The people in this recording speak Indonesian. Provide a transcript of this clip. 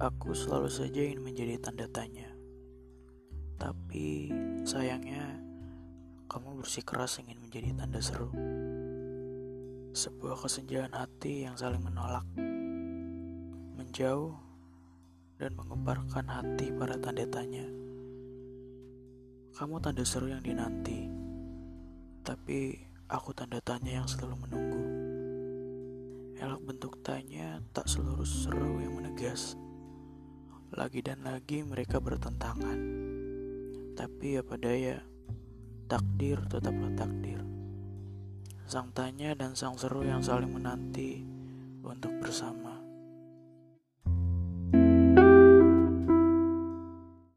Aku selalu saja ingin menjadi tanda tanya. Tapi sayangnya kamu bersikeras ingin menjadi tanda seru. Sebuah kesenjangan hati yang saling menolak. Menjauh dan mengembarkan hati para tanda tanya. Kamu tanda seru yang dinanti. Tapi aku tanda tanya yang selalu menunggu. Elok bentuk tanya tak seluruh seru yang menegas. Lagi dan lagi mereka bertentangan. Tapi apa daya, takdir tetaplah takdir. Sang tanya dan sang seru yang saling menanti untuk bersama.